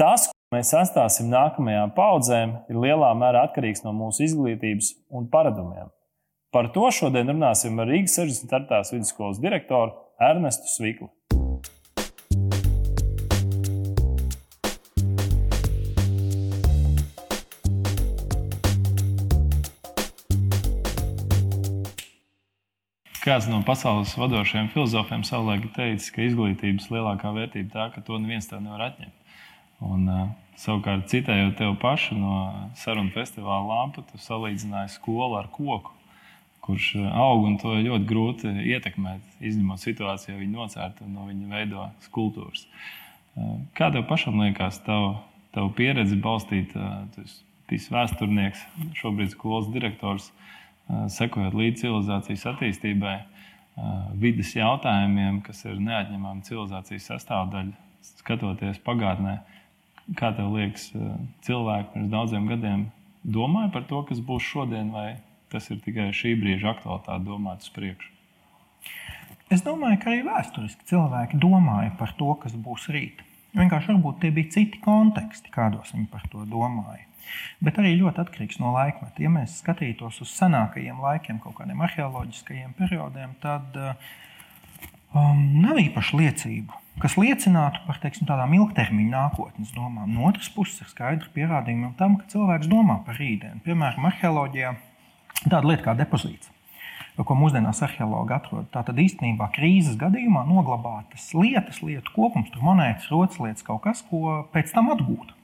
Tas, ko mēs atstāsim nākamajām paudzēm, ir lielā mērā atkarīgs no mūsu izglītības un paradumiem. Par to šodien runāsim ar Rīgas 64. vidusskolas direktoru Ernestu Sviklu. Kāds no pasaules vadošajiem filozofiem savulaik teica, ka izglītības lielākā vērtība tā, ka to neviens tev nevar atņemt. Un, uh, savukārt, citējot tev pašu no sarunu festivāla lampu, tu salīdzināji skolu ar koku, kurš aug un to ļoti grūti ietekmēt. Izņemot situāciju, ja viņi nocērta un no viņa veido skulptūras. Uh, kā tev pašam liekas, tavu, tavu pieredzi balstīt, uh, tas bija vēsturnieks, šobrīd skolas direktors, uh, sekojot līdz civilizācijas attīstībai, vidas jautājumiem, kas ir neatņemama civilizācijas sastāvdaļa, skatoties pagātnē. Kā tev liekas, eh, cilvēki pirms daudziem gadiem domāja par to, kas būs šodien, vai tas ir tikai šī brīža aktualitāte domāt uz priekšu? Es domāju, ka arī vēsturiski cilvēki domāja par to, kas būs rīt. Vienkārši varbūt tie bija citi konteksti, kādos viņi par to domāja. Bet arī ļoti atkarīgs no laikmeta. Ja mēs skatītos uz senākajiem laikiem, kaut kādiem arheoloģiskajiem periodiem, tad um, nav īpaši liecību kas liecinātu par teiksim, tādām ilgtermiņa nākotnes domām. No otras puses, ir skaidri pierādījumi tam, ka cilvēks domā par rītdienu. Piemēram, arheoloģijā tāda lieta kā depozīts. Ko mūsdienās arheologi atrod. Tātad īstenībā krīzes gadījumā noglabātas lietas, lietu kopums, monētas, rotas lietas, kaut kas, ko pēc tam atgūt.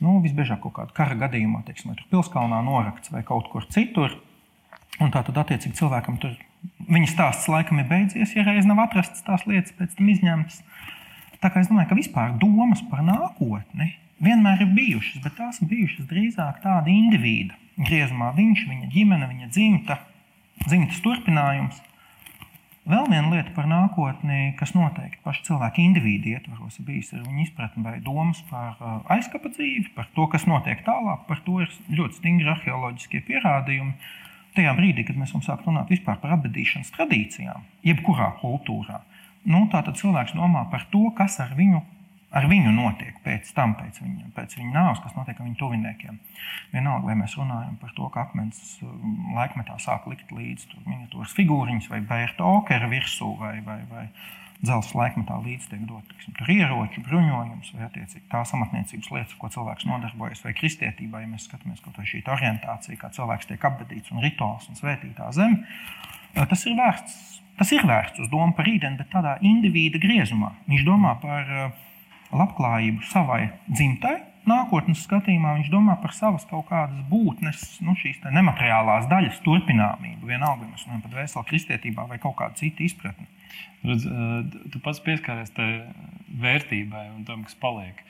Nu, visbiežāk kaut kādā kara gadījumā, teiksim, pilskalnā norakts vai kaut kur citur. Un tā tad, attiecīgi, cilvēkam tur viņa stāsts laikam ir beidzies, ja reiz nav atrastas tās lietas, pēc tam izņemtas. Tā kā es domāju, ka vispār domas par nākotni vienmēr ir bijušas, bet tās ir bijušas drīzāk tāda indivīda griezumā. Viņš, viņa ģimene, viņa dzimta, dzimtas turpinājums. Vēl viena lieta par nākotni, kas noteikti paši cilvēki individu ietvaros ir bijis, ir viņa izpratne vai domas par uh, aizkapa dzīvi, par to, kas notiek tālāk. Par to ir ļoti stingri arheoloģiskie pierādījumi. Tajā brīdī, kad mēs sākam runāt par apbedīšanas tradīcijām, jebkurā kultūrā, nu, tātad cilvēks domā par to, kas ar viņu, ar viņu notiek pēc tam, pēc viņa, pēc viņa nāves, kas notiek ar viņu tuviniekiem. Vienalga, vai mēs runājam par to, ka akmens um, laikmetā sāk likt līdzi miniatūras figūriņas vai bērta okera virsū vai, vai, vai dzelzceļa laikmetā līdzi tiek dot tiksim, ieroči, bruņojums vai tās amatniecības lietas, ko cilvēks nodarbojas, vai kristietībā, ja mēs skatāmies kaut vai šī orientācija, kā cilvēks tiek apbedīts un rituāls un svētītā zeme, tas ir vērsts Tas ir vērsts uz domu par rītdienu, bet tādā indivīda griezumā. Viņš domā par labklājību savai dzimtai, nākotnes skatījumā viņš domā par savas kaut kādas būtnes, nu, šīs nemateriālās daļas turpināmību. Vienalga, mēs runājam par dvēseli kristietībā vai kādu citu izpratni. Redz, tu pats pieskaries tai vērtībai un tam, kas paliek.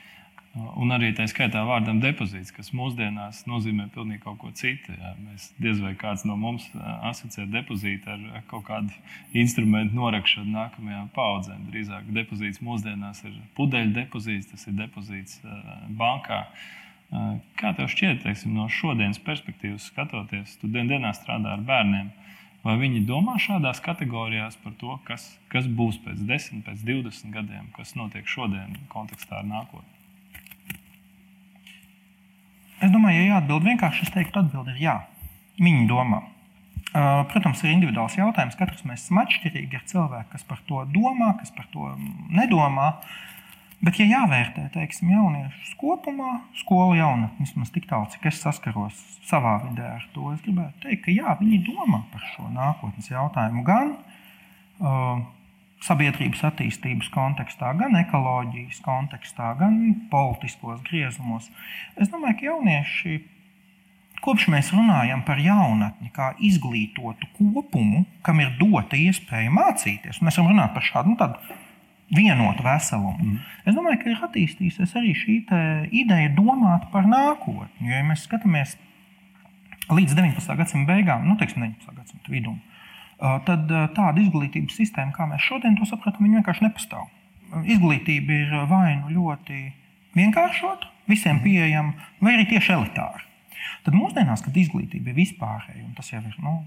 Un arī tā skaitā vārdam depozīts, kas mūsdienās nozīmē pilnīgi kaut ko citu. Jā. Mēs diez vai kāds no mums asociē depozītu ar kaut kādu instrumentu norakšanu nākamajām paudzēm. Drīzāk depozīts mūsdienās ir pudeļu depozīts, tas ir depozīts bankā. Kā tev šķiet, teiksim, no šodienas perspektīvas skatoties, tu dien dienā strādā ar bērniem? Vai viņi domā šādās kategorijās par to, kas, kas būs pēc 10, pēc 20 gadiem, kas notiek šodien kontekstā ar nākotni? Es domāju, ja jāatbild vienkārši, es teiktu, atbildi ir jā. Viņi domā. Protams, ir individuāls jautājums. Katrs mēs esam atšķirīgi. Ir cilvēki, kas par to domā, kas par to nedomā. Bet, ja jāvērtē, teiksim, jauniešus kopumā, skolu jaunatni, vismaz tik tālu, cik es saskaros savā vidē ar to, es gribētu teikt, ka jā, viņi domā par šo nākotnes jautājumu. Gan uh, sabiedrības attīstības kontekstā, gan ekoloģijas kontekstā, gan politiskos griezumos. Es domāju, ka jaunieši, kopš mēs runājam par jaunatni kā izglītotu kopumu, kam ir dota iespēja mācīties, mēs varam runāt par šādu nu, vienotu veselumu. Mm. Es domāju, ka ir attīstījusies arī šī ideja domāt par nākotni. Jo, ja mēs skatāmies līdz 19. gadsimta beigām, nu, teiksim, 19. gadsimta vidum, tad tāda izglītības sistēma, kā mēs šodien to saprotam, vienkārši nepastāv. Izglītība ir vai nu ļoti vienkāršota, visiem pieejama, vai arī tieši elitāra. Tad mūsdienās, kad izglītība ir vispārēja, un tas jau ir nu,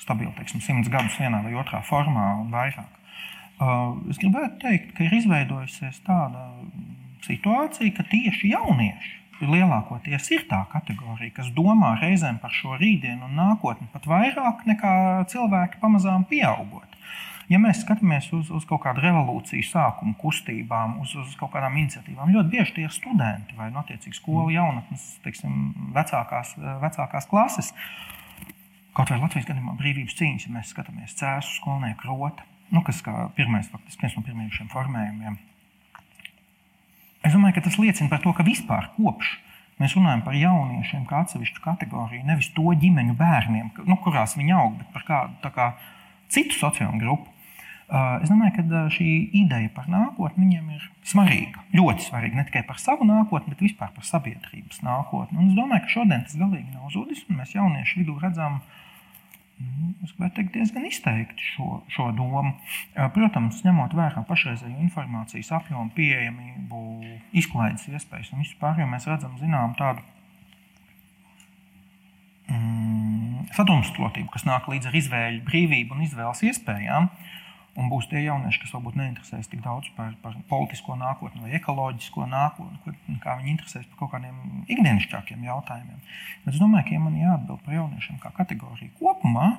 stabili, teiksim, simts gadus vienā vai otrā formā un vairāk, es gribētu teikt, ka ir izveidojusies tāda situācija, ka tieši jaunieši lielākoties ir tā kategorija, kas domā reizēm par šo rītdienu un nākotni pat vairāk nekā cilvēki pamazām pieaugot. Ja mēs skatāmies uz, uz kaut kādu revolūciju sākumu kustībām, uz, uz kaut kādām iniciatīvām, ļoti bieži tie ir studenti vai nu, attiecīgi skolu jaunatnes, teiksim, vecākās, vecākās klases. Kaut vai Latvijas gadījumā brīvības cīņas, ja mēs skatāmies cēsu skolnieku rota, nu, kas kā pirmais, faktiski viens no pirmajiem formējumiem. Es domāju, ka tas liecina par to, ka vispār kopš mēs runājam par jauniešiem kā atsevišķu kategoriju, nevis to ģimeņu bērniem, nu, kurās viņi aug, bet par kādu kā, citu sociālo grupu. Es domāju, ka šī ideja par nākotni viņiem ir svarīga. Ļoti svarīga ne tikai par savu nākotni, bet vispār par sabiedrības nākotni. Un es domāju, ka šodien tas galīgi nav zudis. Mēs jauniešu vidū redzam, nu, es gribētu teikt, diezgan izteikti šo, šo domu. Protams, ņemot vērā pašreizējo informācijas apjomu, pieejamību, izklaides iespējas un vispār, jo mēs redzam zinām tādu mm, sadrumstalotību, kas nāk līdz ar izvēļu brīvību un izvēles iespējām. Uh, Un būs tie jaunieši, kas varbūt neinteresēs tik daudz par, par politisko nākotni vai ekoloģisko nākotni, kā viņi interesēs par kaut kādiem ikdienišķākiem jautājumiem. Bet es domāju, ka, ja man jāatbild par jauniešiem kā kategoriju kopumā,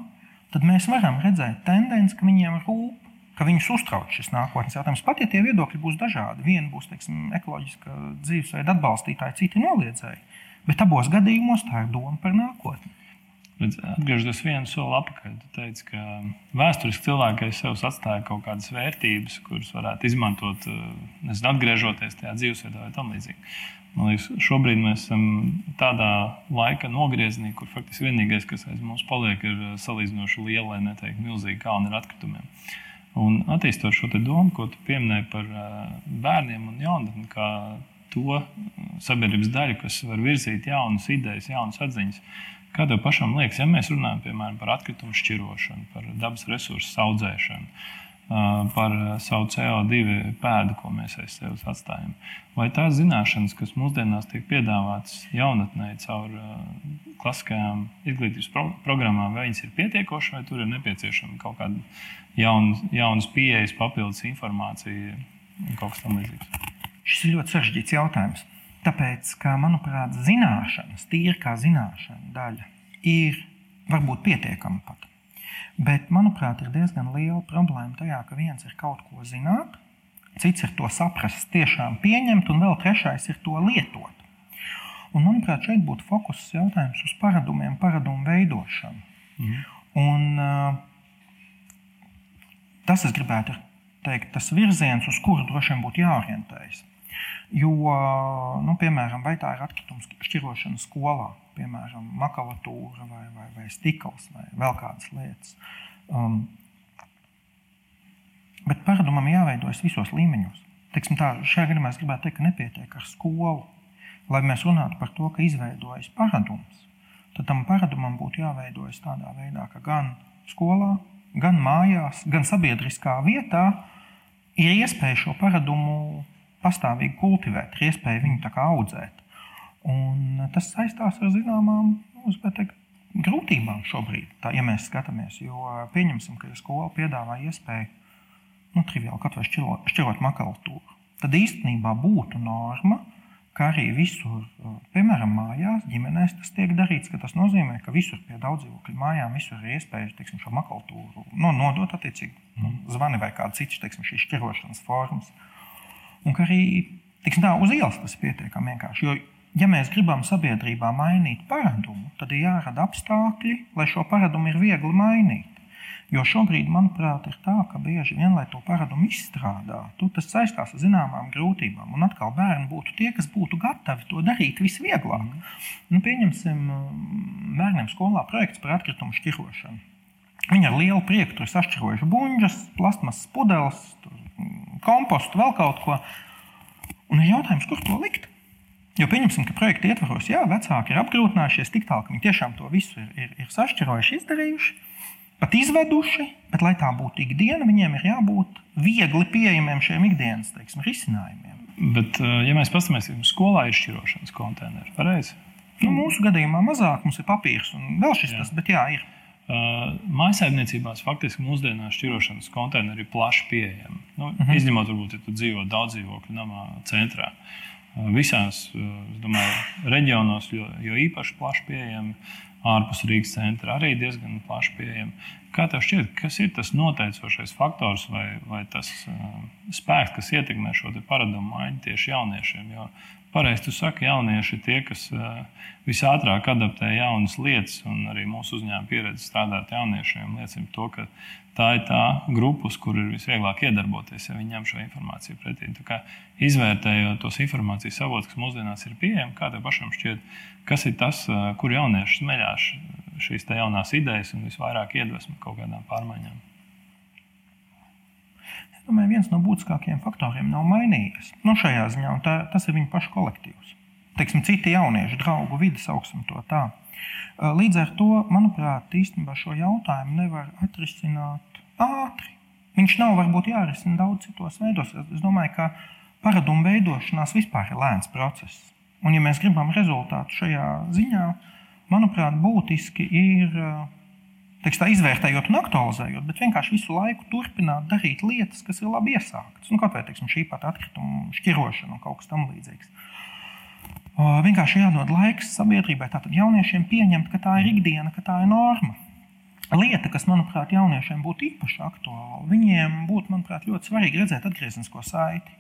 tad mēs varam redzēt tendenci, ka viņiem rūp, viņus uztrauc šis nākotnes jautājums. Pat ja tie viedokļi būs dažādi, viena būs teiksim, ekoloģiska dzīvesveida atbalstītāja, citi noliedzēji. Bet abos gadījumos tā ir doma par nākotni. Atgriežoties vienu soli atpakaļ, tu teici, ka vēsturiski cilvēki sev atstāja kaut kādas vērtības, kuras varētu izmantot, eh, nezinu, atgriežoties tajā dzīvesveidā vai tam līdzīgi. Man liekas, šobrīd mēs esam tādā laika nogriezienī, kur faktiski vienīgais, kas aiz mums paliek, ir eh, salīdzinoši liela, lai neteiktu milzīga kalna ar atkritumiem. Un attīstot šo domu, ko tu pieminēji par eh, bērniem un jaunatni, kā to sabiedrības daļu, kas var virzīt jaunas idejas, jaunas atziņas Kā tev pašam liekas, ja mēs runājam piemēram, par atkritumu šķirošanu, par dabas resursu audzēšanu, par savu CO2 pēdu, ko mēs aiz sevis atstājam, vai tās zināšanas, kas mūsdienās tiek piedāvātas jaunatnē caur klasiskajām izglītības pro programmām, vai viņas ir pietiekošas, vai tur ir nepieciešama kaut kāda jaunas, jaunas pieejas, papildus informācija un kaut kas tamlīdzīgs? Šis ir ļoti sarežģīts jautājums. Tāpēc, kā manuprāt, zināšanas, tīra kā zināšana daļa, ir varbūt pietiekama pat. Bet, manuprāt, ir diezgan liela problēma tajā, ka viens ir kaut ko zināt, cits ir to saprast, tiešām pieņemt, un vēl trešais ir to lietot. Un, manuprāt, šeit būtu fokus jautājums uz paradumiem, paradumu veidošanu. Mm. Un, uh, tas, es gribētu teikt, tas virziens, uz kuru droši vien būtu jāorientējas. Jo, nu, piemēram, vai tā ir atkrituma šķirošana skolā, piemēram, makalatūra vai, vai, vai stikls vai vēl kādas lietas. Um, bet paradumam jāveidojas visos līmeņos. Teiksim tā, šajā gadījumā es gribētu teikt, ka nepietiek ar skolu. Lai mēs runātu par to, ka izveidojas paradums, tad tam paradumam būtu jāveidojas tādā veidā, ka gan skolā, gan mājās, gan sabiedriskā vietā ir iespēja šo paradumu pastāvīgi kultivēt, ir iespēja viņu audzēt. Un tas saistās ar zināmām teikt, grūtībām šobrīd, tā, ja mēs skatāmies. Jo pieņemsim, ka ja skola piedāvā iespēju nu, triviāli kaut vai šķirot, šķirot makaltūru, tad īstenībā būtu norma, ka arī visur, piemēram, mājās, ģimenēs tas tiek darīts. Tas nozīmē, ka visur pie daudzdzīvokļu mājām visur ir iespēja teiksim, šo makaltūru nu, nodot attiecīgi nu, zvani vai kādu citu teiksim, šķirošanas formas. Un ka arī tiksim, tā, uz ielas tas ir pietiekami vienkārši. Jo, ja mēs gribam sabiedrībā mainīt paradumu, tad ir jārada apstākļi, lai šo paradumu ir viegli mainīt. Jo šobrīd, manuprāt, ir tā, ka bieži vien, lai to paradumu izstrādātu, tas saistās ar zināmām grūtībām. Un atkal bērni būtu tie, kas būtu gatavi to darīt visvieglāk. Nu, pieņemsim, bērniem skolā projekts par atkritumu šķirošanu. Viņi ar lielu prieku tur sašķirojuši buļbuļsaktas, plasmasas pudeles, kompostu, vēl kaut ko. Un ir jautājums, kur to likt? Jo pieņemsim, ka projekta ietvaros, jā, vecāki ir apgrūtinājušies tik tālu, ka viņi tiešām to visu ir, ir, ir sašķirojuši, izdarījuši, pat izveduši, bet, lai tā būtu ikdiena, viņiem ir jābūt viegli pieejamiem šiem ikdienas teiksim, risinājumiem. Bet, eh, ja mēs paskatāmies, skolā ir šķirošanas konteineri, pareizi? Nu, mūsu gadījumā mazāk mums ir papīrs un vēl šis jā. tas, bet jā, ir. Mājsaimniecībās faktiski mūsdienās šķirošanas konteineri ir plaši pieejami. Nu, -huh. Izņemot, varbūt, ja tu dzīvo daudz dzīvokļu namā centrā. Visās domāju, reģionos, jo, jo īpaši plaši pieejami, ārpus Rīgas centra arī diezgan plaši pieejami. Kā tev šķiet, kas ir tas noteicošais faktors vai, vai tas uh, spēks, kas ietekmē šo paradumu maiņu tieši jauniešiem? Jo Pareizi tu saki, jaunieši ir tie, kas uh, visātrāk adaptē jaunas lietas, un arī mūsu uzņēmuma pieredze strādāt jauniešiem liecina to, ka tā ir tā grupa, uz kuru ir visvieglāk iedarboties, ja viņi ņem šo informāciju pretī. Izvērtējot tos informācijas avotus, kas mūsdienās ir pieejami, kā tev pašam šķiet, kas ir tas, uh, kur jaunieši smeļās šīs jaunās idejas un visvairāk iedvesmu kaut kādām pārmaiņām? Domāju, viens no būtiskākajiem faktoriem nav mainījies. Nu, šajā ziņā tā, tas ir viņa paša kolektīvs. Teiksim, citi jaunieši, draugu vidi, sauksim to tā. Līdz ar to, manuprāt, īstenībā šo jautājumu nevar atrisināt ātri. Viņš nav varbūt jārisina daudz citos veidos. Es domāju, ka paradumu veidošanās vispār ir lēns process. Un, ja mēs gribam rezultātu šajā ziņā, manuprāt, būtiski ir teiks, tā, izvērtējot un aktualizējot, bet vienkārši visu laiku turpināt darīt lietas, kas ir labi iesāktas. Nu, Kāpēc teiksim, šī pat atkrituma šķirošana un kaut kas tamlīdzīgs. Uh, vienkārši jādod laiks sabiedrībai, tātad jauniešiem pieņemt, ka tā ir ikdiena, ka tā ir norma. Lieta, kas, manuprāt, jauniešiem būtu īpaši aktuāla, viņiem būtu, manuprāt, ļoti svarīgi redzēt atgrieznisko saiti.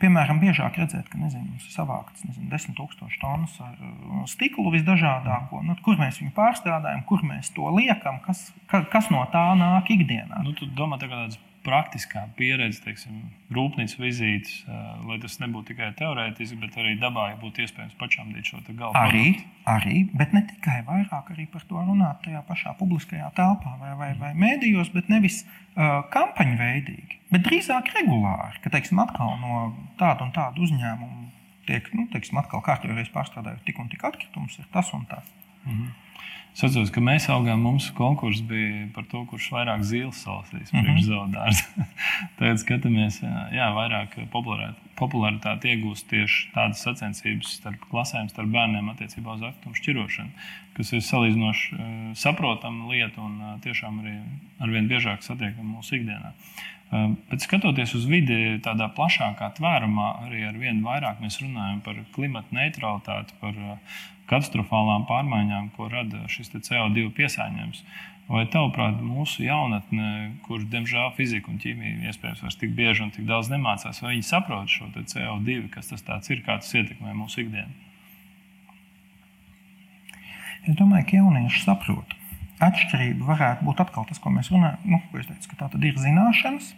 Piemēram, biežāk redzēt, ka nezinu, mums ir savākts nezinu, 10,000 tonnas ar uh, stiklu visdažādāko. Nu, kur mēs viņu pārstrādājam, kur mēs to liekam, kas, kas no tā nāk ikdienā. Nu, tu domā, tā kā tāds praktiskā pieredze, teiksim, rūpnīcas vizītes, lai tas nebūtu tikai teorētiski, bet arī dabā ja būtu iespējams pašamdīt šo galvu. Arī, arī, bet ne tikai vairāk arī par to runāt tajā pašā publiskajā telpā vai, vai, vai mēdījos, bet nevis uh, kampaņu veidīgi, bet drīzāk regulāri, ka, teiksim, atkal no tādu un tādu uzņēmumu tiek, nu, teiksim, atkal kārtīgi pārstrādājot tik un tik atkritumus, ir tas un tas. -hmm. Es atceros, ka mēs augām, mums konkurss bija par to, kurš vairāk zīles salasīs mm -hmm. priekš zoodārza. Tagad skatāmies, jā, vairāk popularitāti iegūst tieši tādas sacensības starp klasēm, starp bērniem attiecībā uz aktumu šķirošanu, kas ir salīdzinoši saprotama lieta un tiešām arī arvien biežāk satiekama mūsu ikdienā. Bet skatoties uz vidi tādā plašākā tvērumā, arī ar vien vairāk mēs runājam par klimatu neutralitāti, par katastrofālām pārmaiņām, ko rada šis CO2 piesārņojums. Vai tavuprāt, mūsu jaunatne, kur diemžēl fizika un ķīmija iespējams vairs tik bieži un tik daudz nemācās, vai viņi saprot šo CO2, kas tas ir, kā tas ietekmē mūsu ikdienu? Es domāju, ka jaunieši saprot. Atšķirība varētu būt atkal tas, ko mēs runājam. Nu, ko teicu, tā tad ir zināšanas,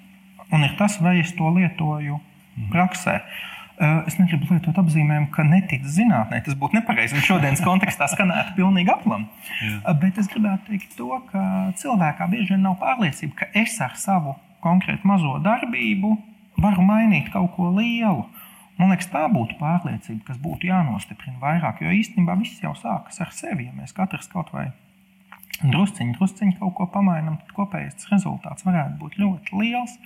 un ir tas, vai es to lietoju praksē. Mm. Eh, es negribu lietot apzīmējumu, ka netic zinātnē. Tas būtu nepareizi. Šodienas kontekstā skanētu pilnīgi aplam. Jā. Bet es gribētu teikt to, ka cilvēkā bieži vien nav pārliecība, ka es ar savu konkrētu mazo darbību varu mainīt kaut ko lielu. Man liekas, tā būtu pārliecība, kas būtu jānostiprina vairāk. Jo īstenībā viss jau sākas ar sevi. Ja mēs katrs kaut vai drusciņi, drusciņi kaut ko pamainām, tad kopējais rezultāts varētu būt ļoti liels.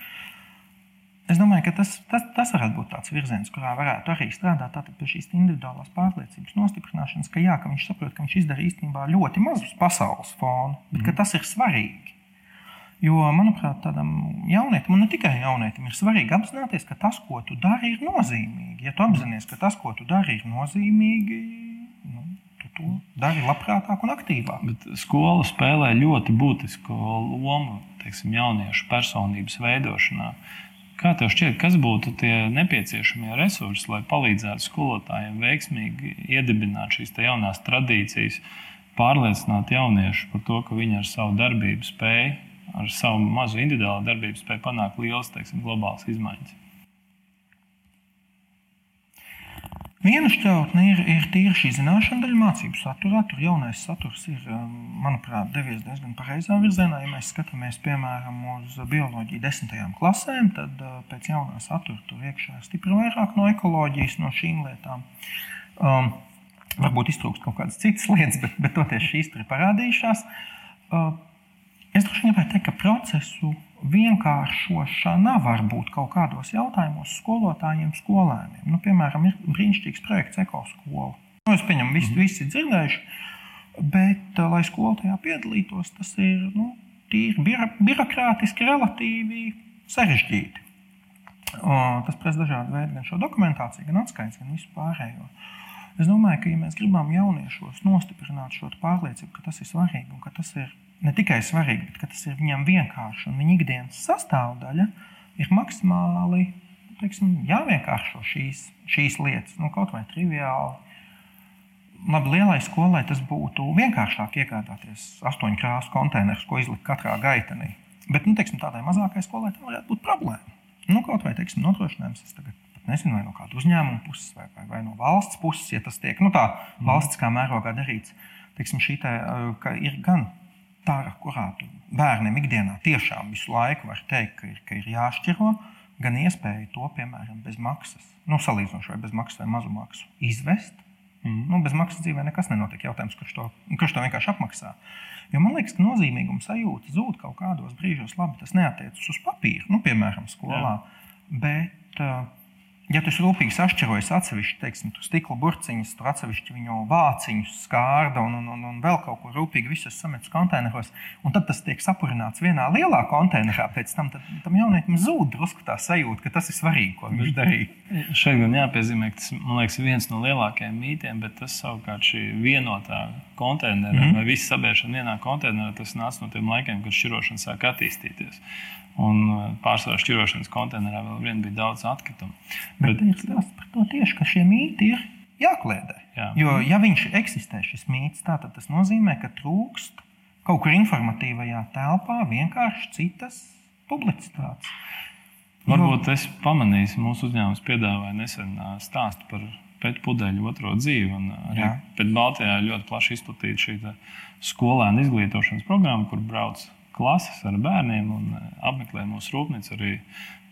Es domāju, ka tas, tas, tas varētu būt tāds virziens, kurā varētu arī strādāt pie šīs individuālās pārliecības nostiprināšanas, ka, jā, ka viņš saprot, ka viņš izdara īstenībā ļoti mazus pasaules fonu, bet mm. tas ir svarīgi. Jo, manuprāt, tādam jaunietim, un ne tikai jaunietim, ir svarīgi apzināties, ka tas, ko tu dari, ir nozīmīgi. Ja tu apzinājies, ka tas, ko tu dari, ir nozīmīgi, nu, tu to dari labprātāk un aktīvāk. Bet skola spēlē ļoti būtisku lomu teiksim, jauniešu personības veidošanā. Kā tev šķiet, kas būtu tie nepieciešamie resursi, lai palīdzētu skolotājiem veiksmīgi iedibināt šīs jaunās tradīcijas, pārliecināt jauniešus par to, ka viņi ar savu darbību spēj, ar savu mazu individuālu darbību spēj panākt lielas, teiksim, globālas izmaiņas? Viena šķautne ir, ir tīra šī zināšana daļa mācību saturā. Tur jaunais saturs ir, um, manuprāt, devies diezgan pareizā virzienā. Ja mēs skatāmies, piemēram, uz bioloģiju desmitajām klasēm, tad uh, pēc jaunā satura tur iekšā ir stipri vairāk no ekoloģijas, no šīm lietām. Um, varbūt iztrūkst kaut kādas citas lietas, bet, bet toties šīs tur ir parādījušās. Uh, es droši vien gribētu teikt, ka procesu vienkāršošana var būt kaut kādos jautājumos skolotājiem, skolēniem. Nu, piemēram, ir brīnišķīgs projekts ekoskola. Nu, es pieņemu, visi, mhm. visi dzirdējuši. Bet, lai skola tajā piedalītos, tas ir nu, tīri birokrātiski, relatīvi sarežģīti. Tas prasa dažādu veidu gan šo dokumentāciju, gan atskaites, gan visu pārējo. Es domāju, ka, ja mēs gribam jauniešos nostiprināt šo pārliecību, ka tas ir svarīgi un ka tas ir ne tikai svarīgi, bet tas ir viņam vienkārši un viņa ikdienas sastāvdaļa, ir maksimāli teiksim, jāvienkāršo šīs, šīs lietas, nu, kaut vai triviāli. Labi, lielai skolai tas būtu vienkāršāk iegādāties astoņu krāsu konteinerus, ko izlikt katrā gaitenī. Bet nu, teiksim, tādai mazākai skolai tā varētu būt problēma. Nu, kaut vai teiksim, nodrošinājums, es tagad nezinu, vai no kāda uzņēmuma puses, vai, vai, vai no valsts puses, ja tas tiek nu, tā valstiskā mērogā darīts. Teiksim, te, ir gan tā, kurā bērniem ikdienā tiešām visu laiku var teikt, ka ir, ka ir jāšķiro, gan iespēja to, piemēram, bez maksas, nu, salīdzinoši vai bez maksas vai mazu maksu, izvest. Mm. Nu, bez maksas dzīvē nekas nenotiek. Jautājums, kurš to, kurš to vienkārši apmaksā. Jo man liekas, ka nozīmīguma sajūta zūd kaut kādos brīžos. Labi, tas neatiecas uz papīra, nu, piemēram, skolā. Jā. Bet uh, Ja tu rūpīgi sašķirojies atsevišķi, teiksim, tu stikla burciņus, tur atsevišķi viņu vāciņus, skārda un, un, un, un vēl kaut ko rūpīgi visus sametus konteineros, un tad tas tiek sapurināts vienā lielā konteinerā, pēc tam tad, tam jaunietim zūd drusku tā sajūta, ka tas ir svarīgi, ko viņš darīja. Šeit gan jāpiezīmē, ka tas man liekas viens no lielākajiem mītiem, bet tas savukārt šī vienotā konteinera mm -hmm. vai viss sabiedrība vienā konteinerā, tas nāca no tiem laikiem, kad šķirošana sāk attīstīties. Un uh, pārsvarā šķirošanas konteinerā vēl bija daudz atkritumu. Bet, ir stāsts par to tieši, ka šie mīti ir jākliedē. Jā. Jo, ja viņš eksistē, šis mīts, tad tas nozīmē, ka trūkst kaut kur informatīvajā telpā vienkārši citas publicitātes. Varbūt es pamanīju, mūsu uzņēmums piedāvāja nesen stāstu par pēc pudeļu otro dzīvi. Arī pēc Baltijā ļoti plaši izplatīta šī skolēnu izglītošanas programma, kur brauc klases ar bērniem un apmeklē mūsu rūpnīcu. Arī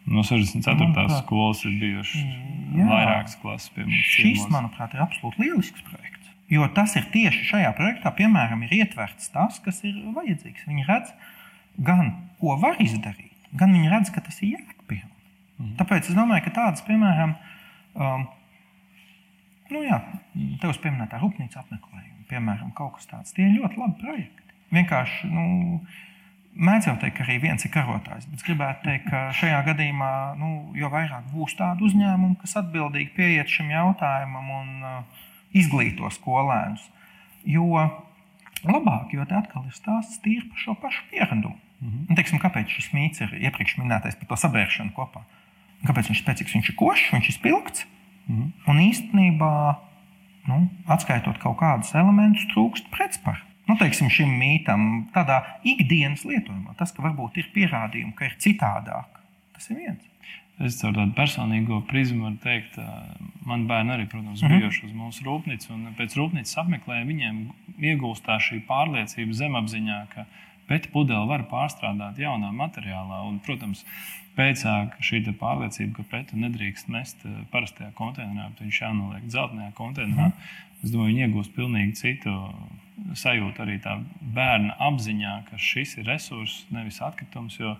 no 64. Manuprāt, skolas ir bijušas vairākas klases. Šis, ciemos. manuprāt, ir absolūti lielisks projekts. Jo tas ir tieši šajā projektā, piemēram, ir ietverts tas, kas ir vajadzīgs. Viņi redz, gan ko var izdarīt, gan viņi redz, ka tas ir jēgpilni. Mm. Tāpēc es domāju, ka tādas, piemēram, um, nu jā, tevs pieminētā rūpnīca apmeklējuma, piemēram, kaut kas tāds, tie ir ļoti labi projekti. Vienkārši, nu, Mēdz jau teikt, ka arī viens ir karotājs, bet gribētu teikt, ka šajā gadījumā nu, jo vairāk būs tādu uzņēmumu, kas atbildīgi pieiet šim jautājumam un uh, izglīto skolēnus, jo labāk, jo te atkal ir stāsts tīri par šo pašu pieradumu. Mm -hmm. Un, teiksim, kāpēc šis mīts ir iepriekš minētais par to sabēršanu kopā? Kāpēc viņš ir spēcīgs? Viņš ir košs, viņš ir spilgts. Mm -hmm. Un īstenībā, nu, atskaitot kaut kādus elementus, trūkst pretspār nu, teiksim, šim mītam, tādā ikdienas lietojumā. Tas, ka varbūt ir pierādījumi, ka ir citādāk, tas ir viens. Es caur tādu personīgo prizmu varu teikt, man bērni arī, protams, mm -hmm. bijuši uz mūsu rūpnīcu. Pēc rūpnīcas apmeklējuma viņiem iegūstā šī pārliecība zemapziņā, ka pēc pudeli var pārstrādāt jaunā materiālā. Un, protams, pēcāk šī pārliecība, ka pētu nedrīkst mest parastajā konteinerā, bet viņš jānoliek dzeltenajā konteinerā. Mm -hmm. Es domāju, viņi iegūst pilnīgi citu sajūta arī tā bērna apziņā, ka šis ir resurss, nevis atkritums. Jo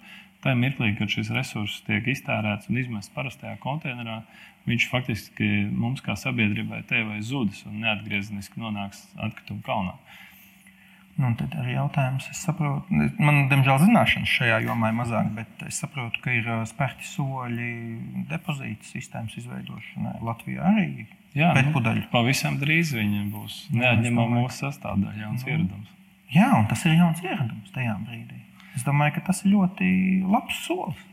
tajā mirklī, kad šis resurss tiek iztērēts un izmests parastajā konteinerā, viņš faktiski mums kā sabiedrībai te vai zudis un neatgriezeniski nonāks atkrituma kalnā. Nu, tad arī jautājums, es saprotu, man, diemžēl, zināšanas šajā jomā ir mazāk, bet es saprotu, ka ir spērti soļi depozīta sistēmas izveidošanai Latvijā arī Jā, pēcpudeļu. Nu, pavisam drīz viņam būs neatņemama mūsu sastāvdaļa, jauns mm. ieradums. Jā, un tas ir jauns ieradums tajā brīdī. Es domāju, ka tas ir ļoti labs solis.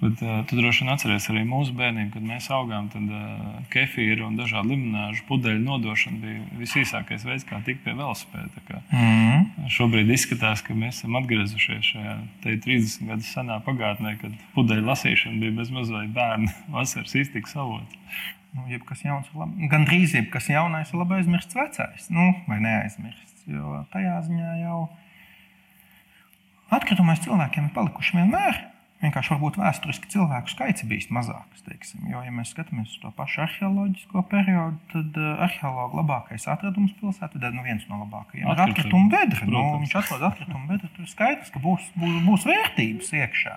Bet, uh, tu droši vien atceries arī mūsu bērniem, kad mēs augām. Tad uh, kefīra un dažādu limonāžu pudeļu nodošana bija visīsākais veids, kā tikt pie velosipēda. Mm. Šobrīd izskatās, ka mēs esam atgriezušies šajā 30 gadu senā pagātnē, kad pudeļu lasīšana bija bezmazliet bērnu vasaras iztikas avots. Nu, jebkas jauns, labi, gan drīz jebkas jaunais ir labi aizmirsts vecais, nu, vai neaizmirsts. Jo tajā ziņā jau atkritumais cilvēkiem ir palikuši vienmēr. Vienkārši varbūt vēsturiski cilvēku skaits bijis mazāks. Teiksim. Jo, ja mēs skatāmies uz to pašu arheoloģisko periodu, tad uh, arheologa labākais atradums pilsētā, tad nu, viens no labākajiem ir atkrituma bedra. Nu, viņš atrod atkritumu bedru, tur ir skaidrs, ka būs, būs, būs vērtības iekšā.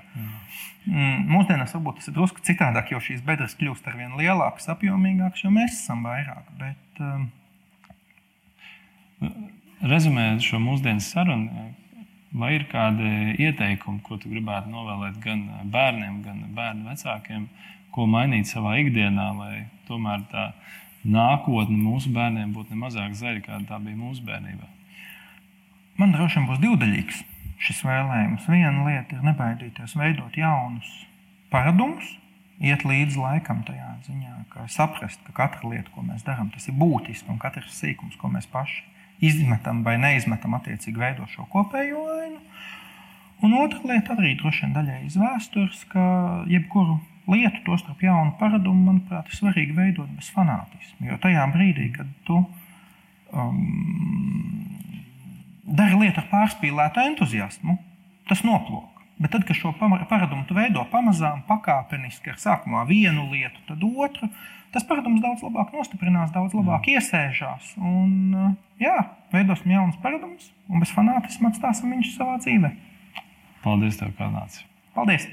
Mm, mūsdienās varbūt tas ir drusku citādāk, jo šīs bedres kļūst ar vien lielākas, apjomīgākas, jo mēs esam vairāk. Bet, um, rezumējot šo mūsdienu sarunu, vai ir kādi ieteikumi, ko tu gribētu novēlēt gan bērniem, gan bērnu vecākiem, ko mainīt savā ikdienā, lai tomēr tā nākotne mūsu bērniem būtu ne mazāk zaļa, kāda tā bija mūsu bērnībā? Man droši vien būs divdaļīgs šis vēlējums. Viena lieta ir nebaidīties veidot jaunus paradumus, iet līdzi laikam tajā ziņā, ka saprast, ka katra lieta, ko mēs darām, tas ir būtiski un katrs sīkums, ko mēs paši izmetam vai neizmetam, attiecīgi veido šo kopējo ainu. Un otra lieta arī droši vien daļai iz vēstures, ka jebkuru lietu, tostarp jaunu paradumu, manuprāt, ir svarīgi veidot bez fanātisma. Jo tajā brīdī, kad tu um, dari lietu ar pārspīlētu entuziasmu, tas noplūk. Bet tad, kad šo paradumu tu veido pamazām, pakāpeniski, ar sākumā vienu lietu, tad otru, tas paradums daudz labāk nostiprinās, daudz labāk mm. iesēžās. Un, jā, veidosim jaunus paradumus un bez fanātisma atstāsim viņus savā dzīvē. Paldies, tev, kā nāc. Paldies!